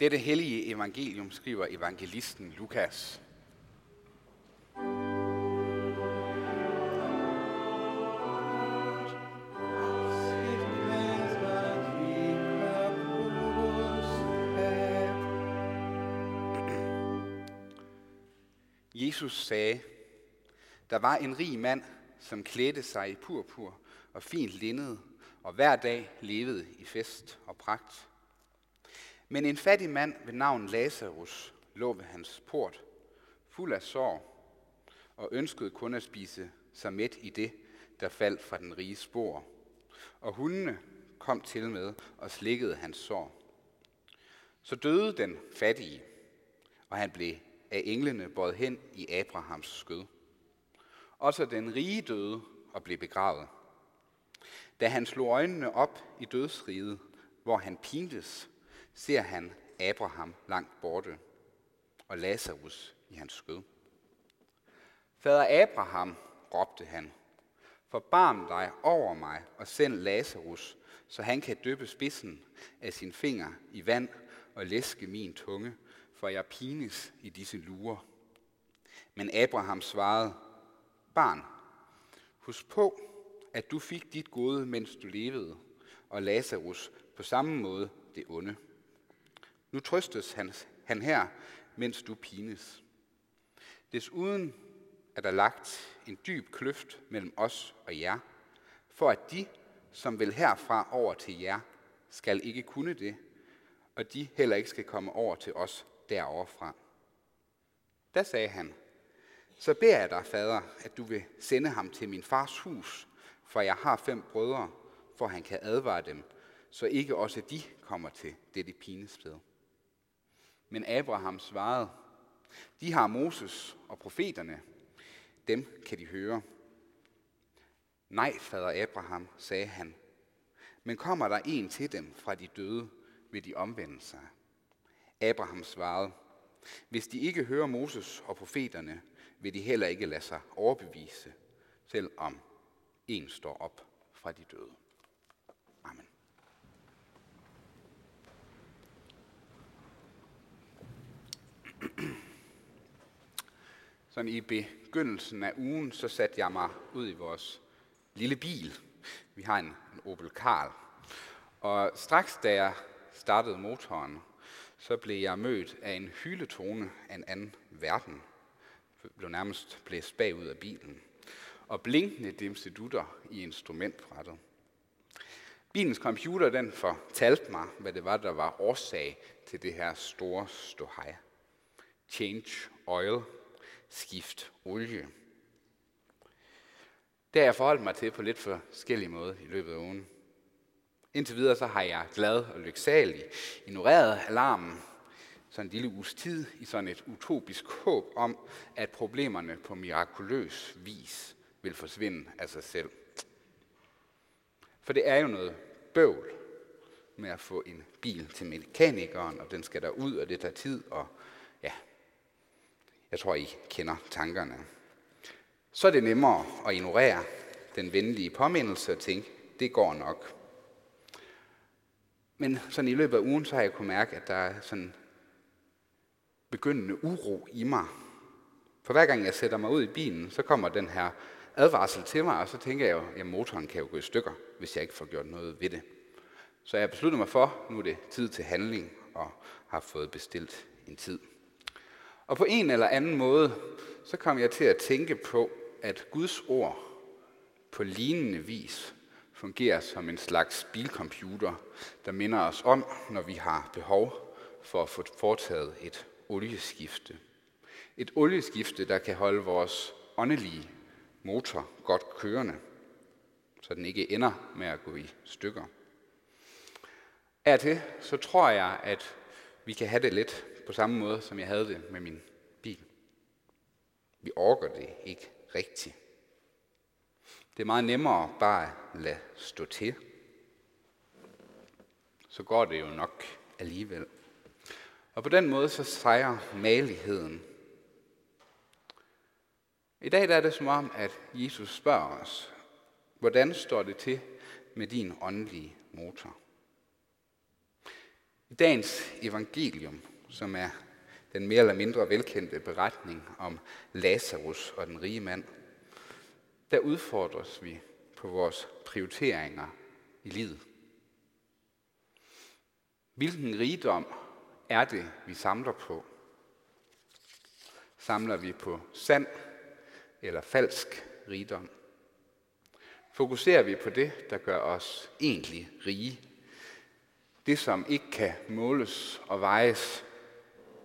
Dette hellige evangelium skriver evangelisten Lukas. Jesus sagde, der var en rig mand, som klædte sig i purpur og fint linned, og hver dag levede i fest og pragt. Men en fattig mand ved navn Lazarus lå ved hans port, fuld af sår, og ønskede kun at spise sig midt i det, der faldt fra den rige spor. Og hundene kom til med og slikkede hans sår. Så døde den fattige, og han blev af englene båret hen i Abrahams skød. Også den rige døde og blev begravet. Da han slog øjnene op i dødsriget, hvor han pintes, ser han Abraham langt borte og Lazarus i hans skød. Fader Abraham, råbte han, forbarm dig over mig og send Lazarus, så han kan dyppe spidsen af sin finger i vand og læske min tunge, for jeg pines i disse lurer. Men Abraham svarede, barn, husk på, at du fik dit gode, mens du levede, og Lazarus på samme måde det onde. Nu trøstes han, han her, mens du pines. Desuden er der lagt en dyb kløft mellem os og jer, for at de, som vil herfra over til jer, skal ikke kunne det, og de heller ikke skal komme over til os deroverfra. Da sagde han, så beder jeg dig, fader, at du vil sende ham til min fars hus, for jeg har fem brødre, for han kan advare dem, så ikke også de kommer til dette pinested. Men Abraham svarede, de har Moses og profeterne, dem kan de høre. Nej, fader Abraham, sagde han, men kommer der en til dem fra de døde, vil de omvende sig. Abraham svarede, hvis de ikke hører Moses og profeterne, vil de heller ikke lade sig overbevise, selvom en står op fra de døde. Sådan i begyndelsen af ugen, så satte jeg mig ud i vores lille bil. Vi har en, en Opel Karl. Og straks da jeg startede motoren, så blev jeg mødt af en hyletone af en anden verden. Jeg blev nærmest blæst bagud af bilen. Og blinkende dimsedutter i instrumentbrættet. Bilens computer den fortalte mig, hvad det var, der var årsag til det her store ståhej. Change oil, skift olie. Det har jeg forholdt mig til på lidt forskellige måder i løbet af ugen. Indtil videre så har jeg glad og lyksalig ignoreret alarmen så en lille uges tid i sådan et utopisk håb om, at problemerne på mirakuløs vis vil forsvinde af sig selv. For det er jo noget bøvl med at få en bil til mekanikeren, og den skal der ud, og det tager tid, og jeg tror, I kender tankerne. Så er det nemmere at ignorere den venlige påmindelse og tænke, det går nok. Men sådan i løbet af ugen, så har jeg kunnet mærke, at der er sådan begyndende uro i mig. For hver gang jeg sætter mig ud i bilen, så kommer den her advarsel til mig, og så tænker jeg jo, at motoren kan jo gå i stykker, hvis jeg ikke får gjort noget ved det. Så jeg besluttede mig for, nu er det tid til handling, og har fået bestilt en tid. Og på en eller anden måde, så kom jeg til at tænke på, at Guds ord på lignende vis fungerer som en slags bilcomputer, der minder os om, når vi har behov for at få foretaget et olieskifte. Et olieskifte, der kan holde vores åndelige motor godt kørende, så den ikke ender med at gå i stykker. Er det, så tror jeg, at vi kan have det lidt på samme måde, som jeg havde det med min bil. Vi orker det ikke rigtigt. Det er meget nemmere bare at lade stå til. Så går det jo nok alligevel. Og på den måde så sejrer maligheden. I dag der er det som om, at Jesus spørger os, hvordan står det til med din åndelige motor? I dagens evangelium, som er den mere eller mindre velkendte beretning om Lazarus og den rige mand, der udfordres vi på vores prioriteringer i livet. Hvilken rigdom er det, vi samler på? Samler vi på sand eller falsk rigdom? Fokuserer vi på det, der gør os egentlig rige? Det, som ikke kan måles og vejes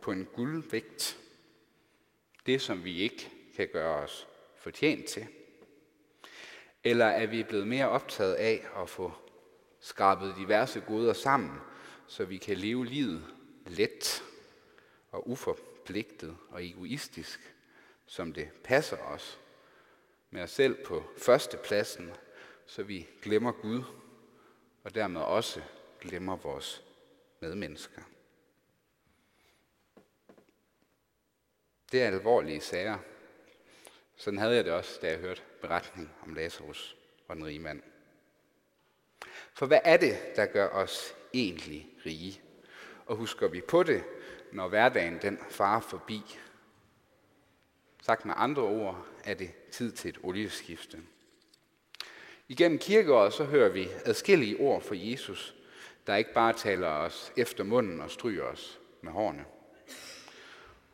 på en guldvægt. Det, som vi ikke kan gøre os fortjent til. Eller er vi blevet mere optaget af at få skrabet diverse goder sammen, så vi kan leve livet let og uforpligtet og egoistisk, som det passer os, med os selv på førstepladsen, så vi glemmer Gud, og dermed også glemmer vores medmennesker. Det er alvorlige sager. Sådan havde jeg det også, da jeg hørte beretningen om Lazarus og den rige mand. For hvad er det, der gør os egentlig rige? Og husker vi på det, når hverdagen den farer forbi? Sagt med andre ord, er det tid til et olieskifte. Igennem kirkeåret så hører vi adskillige ord for Jesus, der ikke bare taler os efter munden og stryger os med hårene.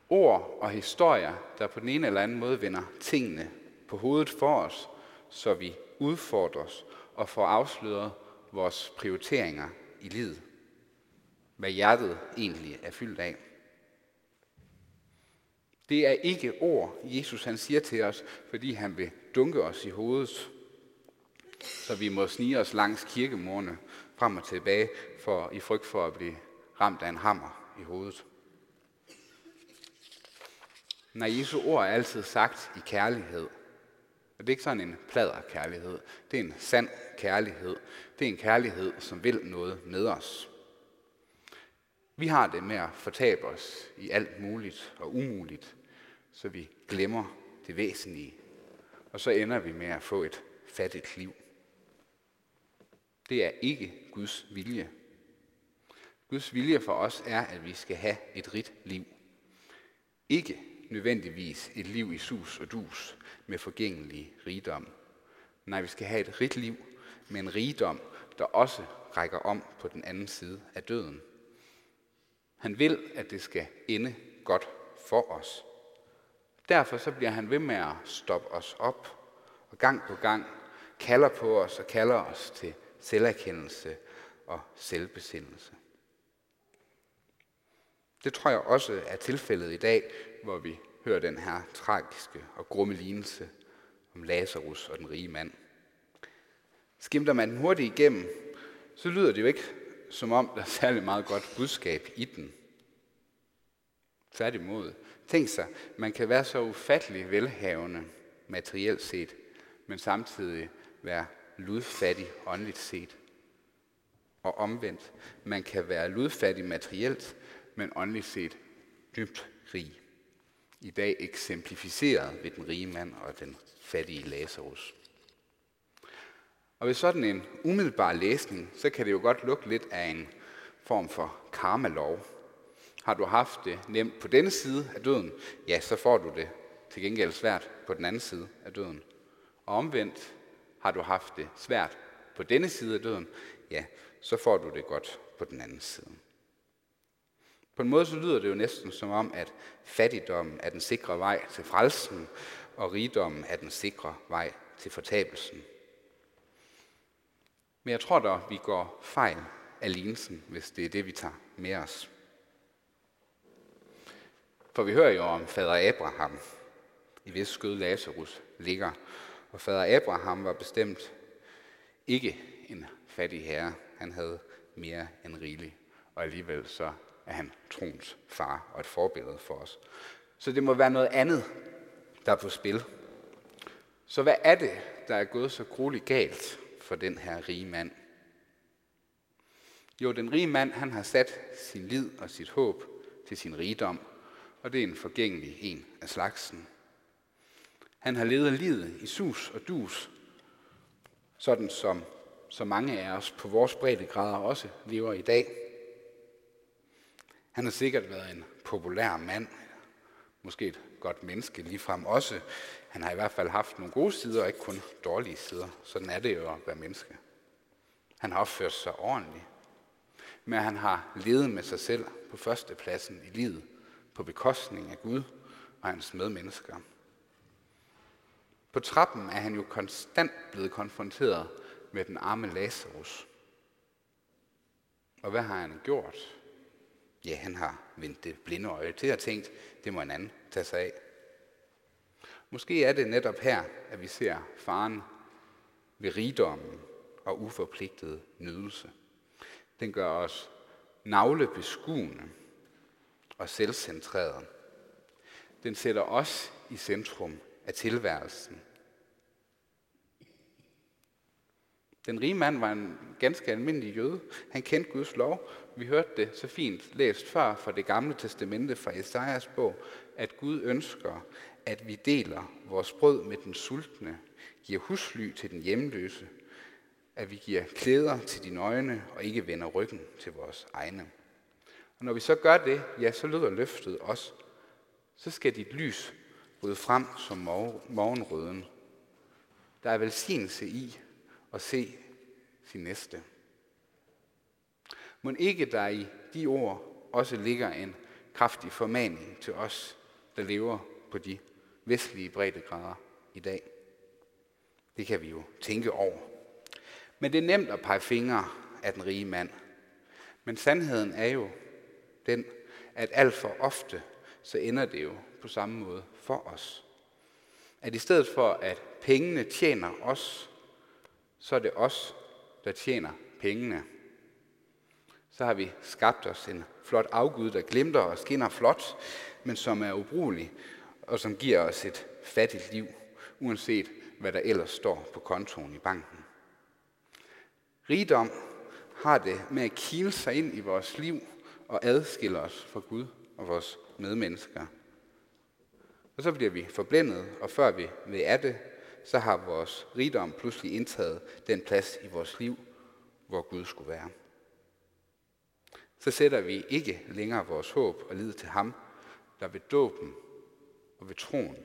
Ord og historier, der på den ene eller anden måde vender tingene på hovedet for os, så vi udfordres og får afsløret vores prioriteringer i livet. Hvad hjertet egentlig er fyldt af. Det er ikke ord, Jesus han siger til os, fordi han vil dunke os i hovedet, så vi må snige os langs kirkemorne frem og tilbage for, i frygt for at blive ramt af en hammer i hovedet. Når Jesu ord er altid sagt i kærlighed, og det er ikke sådan en plader kærlighed, det er en sand kærlighed. Det er en kærlighed, som vil noget med os. Vi har det med at fortabe os i alt muligt og umuligt, så vi glemmer det væsentlige, og så ender vi med at få et fattigt liv. Det er ikke Guds vilje. Guds vilje for os er, at vi skal have et rigt liv. Ikke nødvendigvis et liv i sus og dus med forgængelig rigdom. Nej, vi skal have et rigt liv med en rigdom, der også rækker om på den anden side af døden. Han vil, at det skal ende godt for os. Derfor så bliver han ved med at stoppe os op, og gang på gang kalder på os og kalder os til selverkendelse og selvbesindelse. Det tror jeg også er tilfældet i dag, hvor vi hører den her tragiske og grumme lignelse om Lazarus og den rige mand. Skimter man den hurtigt igennem, så lyder det jo ikke, som om der er særlig meget godt budskab i den. Tværtimod. Tænk sig, man kan være så ufattelig velhavende materielt set, men samtidig være ludfattig åndeligt set. Og omvendt, man kan være ludfattig materielt, men åndeligt set dybt rig. I dag eksemplificeret ved den rige mand og den fattige Lazarus. Og ved sådan en umiddelbar læsning, så kan det jo godt lugte lidt af en form for karmalov. Har du haft det nemt på denne side af døden, ja, så får du det til gengæld svært på den anden side af døden. Og omvendt, har du haft det svært på denne side af døden, ja, så får du det godt på den anden side. På en måde så lyder det jo næsten som om, at fattigdommen er den sikre vej til frelsen, og rigdommen er den sikre vej til fortabelsen. Men jeg tror da, vi går fejl af lignelsen, hvis det er det, vi tager med os. For vi hører jo om fader Abraham, i hvis skød Lazarus ligger. For fader Abraham var bestemt ikke en fattig herre. Han havde mere end rigeligt. Og alligevel så er han troens far og et forbillede for os. Så det må være noget andet, der er på spil. Så hvad er det, der er gået så grueligt galt for den her rige mand? Jo, den rige mand, han har sat sin lid og sit håb til sin rigdom, og det er en forgængelig en af slagsen. Han har levet livet i sus og dus, sådan som så mange af os på vores breddegrader også lever i dag. Han har sikkert været en populær mand, måske et godt menneske ligefrem også. Han har i hvert fald haft nogle gode sider, og ikke kun dårlige sider. Sådan er det jo at være menneske. Han har opført sig ordentligt. Men han har levet med sig selv på førstepladsen i livet, på bekostning af Gud og hans medmennesker. På trappen er han jo konstant blevet konfronteret med den arme Lazarus. Og hvad har han gjort? Ja, han har vendt det blinde øje til og tænkt, det må en anden tage sig af. Måske er det netop her, at vi ser faren ved rigdommen og uforpligtet nydelse. Den gør os navlebeskuende og selvcentreret. Den sætter os i centrum af tilværelsen. Den rige mand var en ganske almindelig jøde. Han kendte Guds lov. Vi hørte det så fint læst før fra det gamle testamente fra Esajas bog, at Gud ønsker, at vi deler vores brød med den sultne, giver husly til den hjemløse, at vi giver klæder til de nøgne og ikke vender ryggen til vores egne. Og når vi så gør det, ja, så lyder løftet også. Så skal dit lys bryde frem som morgenrøden. Der er velsignelse i at se sin næste. Men ikke der i de ord også ligger en kraftig formaning til os, der lever på de vestlige breddegrader i dag. Det kan vi jo tænke over. Men det er nemt at pege fingre af den rige mand. Men sandheden er jo den, at alt for ofte, så ender det jo på samme måde for os. At i stedet for, at pengene tjener os, så er det os, der tjener pengene. Så har vi skabt os en flot afgud, der glimter og skinner flot, men som er ubrugelig, og som giver os et fattigt liv, uanset hvad der ellers står på kontoen i banken. Rigdom har det med at kile sig ind i vores liv og adskille os fra Gud og vores medmennesker. Og så bliver vi forblændet, og før vi ved af det, så har vores rigdom pludselig indtaget den plads i vores liv, hvor Gud skulle være. Så sætter vi ikke længere vores håb og lid til ham, der ved dåben og ved troen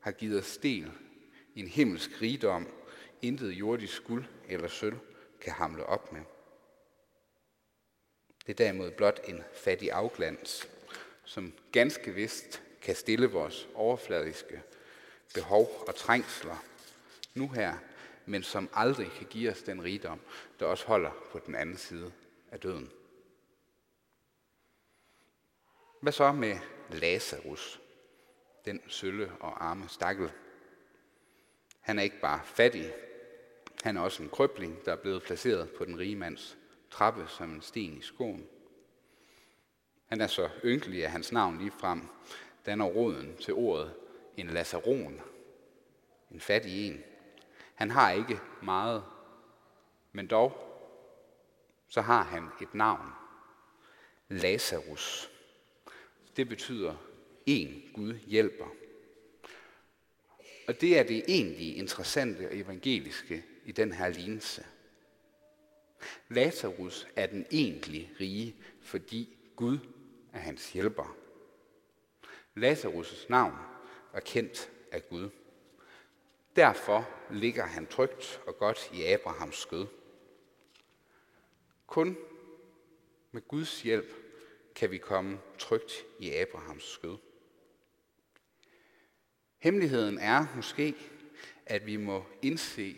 har givet os del i en himmelsk rigdom, intet jordisk guld eller sølv kan hamle op med. Det er derimod blot en fattig afglans, som ganske vist kan stille vores overfladiske behov og trængsler nu her, men som aldrig kan give os den rigdom, der også holder på den anden side af døden. Hvad så med Lazarus, den sølle og arme stakkel? Han er ikke bare fattig, han er også en krøbling, der er blevet placeret på den rige mands trappe som en sten i skoen. Han er så ynkelig, at hans navn lige frem danner roden til ordet en lazaron, en fattig en. Han har ikke meget, men dog så har han et navn. Lazarus. Det betyder en Gud hjælper. Og det er det egentlig interessante og evangeliske i den her lignelse. Lazarus er den egentlige rige, fordi Gud er hans hjælper. Lazarus' navn var kendt af Gud. Derfor ligger han trygt og godt i Abrahams skød. Kun med Guds hjælp kan vi komme trygt i Abrahams skød. Hemmeligheden er måske, at vi må indse,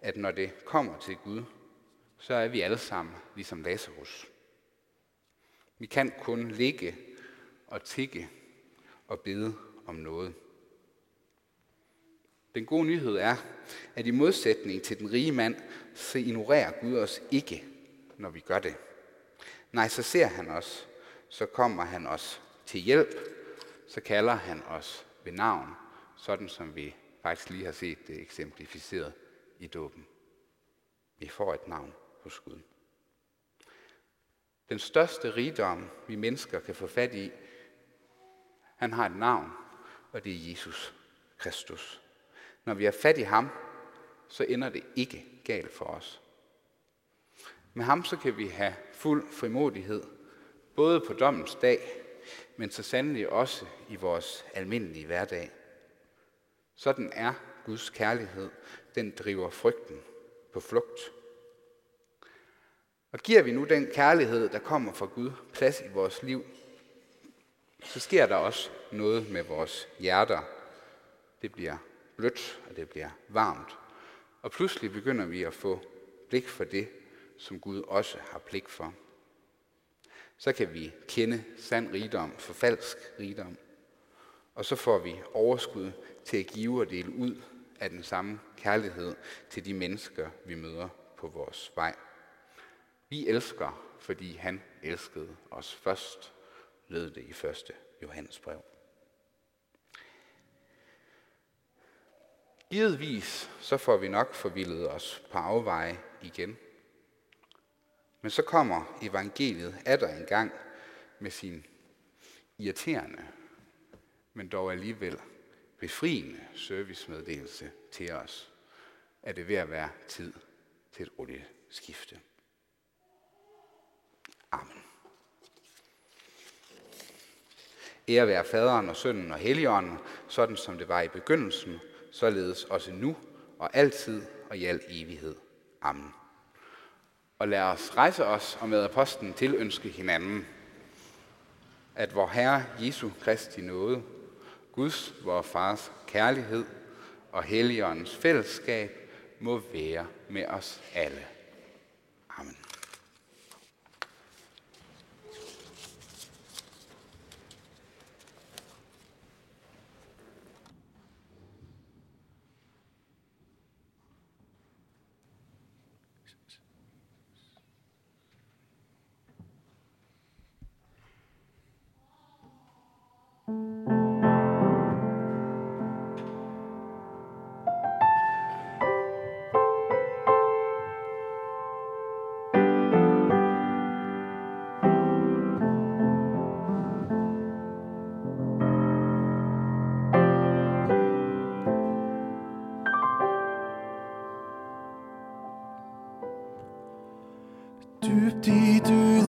at når det kommer til Gud, så er vi alle sammen ligesom Lazarus. Vi kan kun ligge og tikke og bede om noget. Den gode nyhed er, at i modsætning til den rige mand, så ignorerer Gud os ikke, når vi gør det. Nej, så ser han os, så kommer han os til hjælp, så kalder han os ved navn, sådan som vi faktisk lige har set det eksemplificeret i dåben. Vi får et navn hos Gud. Den største rigdom, vi mennesker kan få fat i, han har et navn, og det er Jesus Kristus. Når vi er fat i ham, så ender det ikke galt for os. Med ham så kan vi have fuld frimodighed Både på dommens dag, men så sandelig også i vores almindelige hverdag. Sådan er Guds kærlighed. Den driver frygten på flugt. Og giver vi nu den kærlighed, der kommer fra Gud, plads i vores liv, så sker der også noget med vores hjerter. Det bliver blødt, og det bliver varmt. Og pludselig begynder vi at få blik for det, som Gud også har pligt for. Så kan vi kende sand rigdom for falsk rigdom. Og så får vi overskud til at give og dele ud af den samme kærlighed til de mennesker, vi møder på vores vej. Vi elsker, fordi han elskede os først, lød det i første Johannes brev. Givetvis så får vi nok forvildet os på afveje igen. Men så kommer evangeliet af der en gang med sin irriterende, men dog alligevel befriende servicemeddelelse til os, at det ved at være tid til et olieskifte. Amen. Ære være faderen og sønnen og helligånden, sådan som det var i begyndelsen, således også nu og altid og i al evighed. Amen. Og lad os rejse os og med apostlen tilønske hinanden, at vor Herre Jesu Kristi nåde, Guds, vor Fars kærlighed og Helligåndens fællesskab må være med os alle.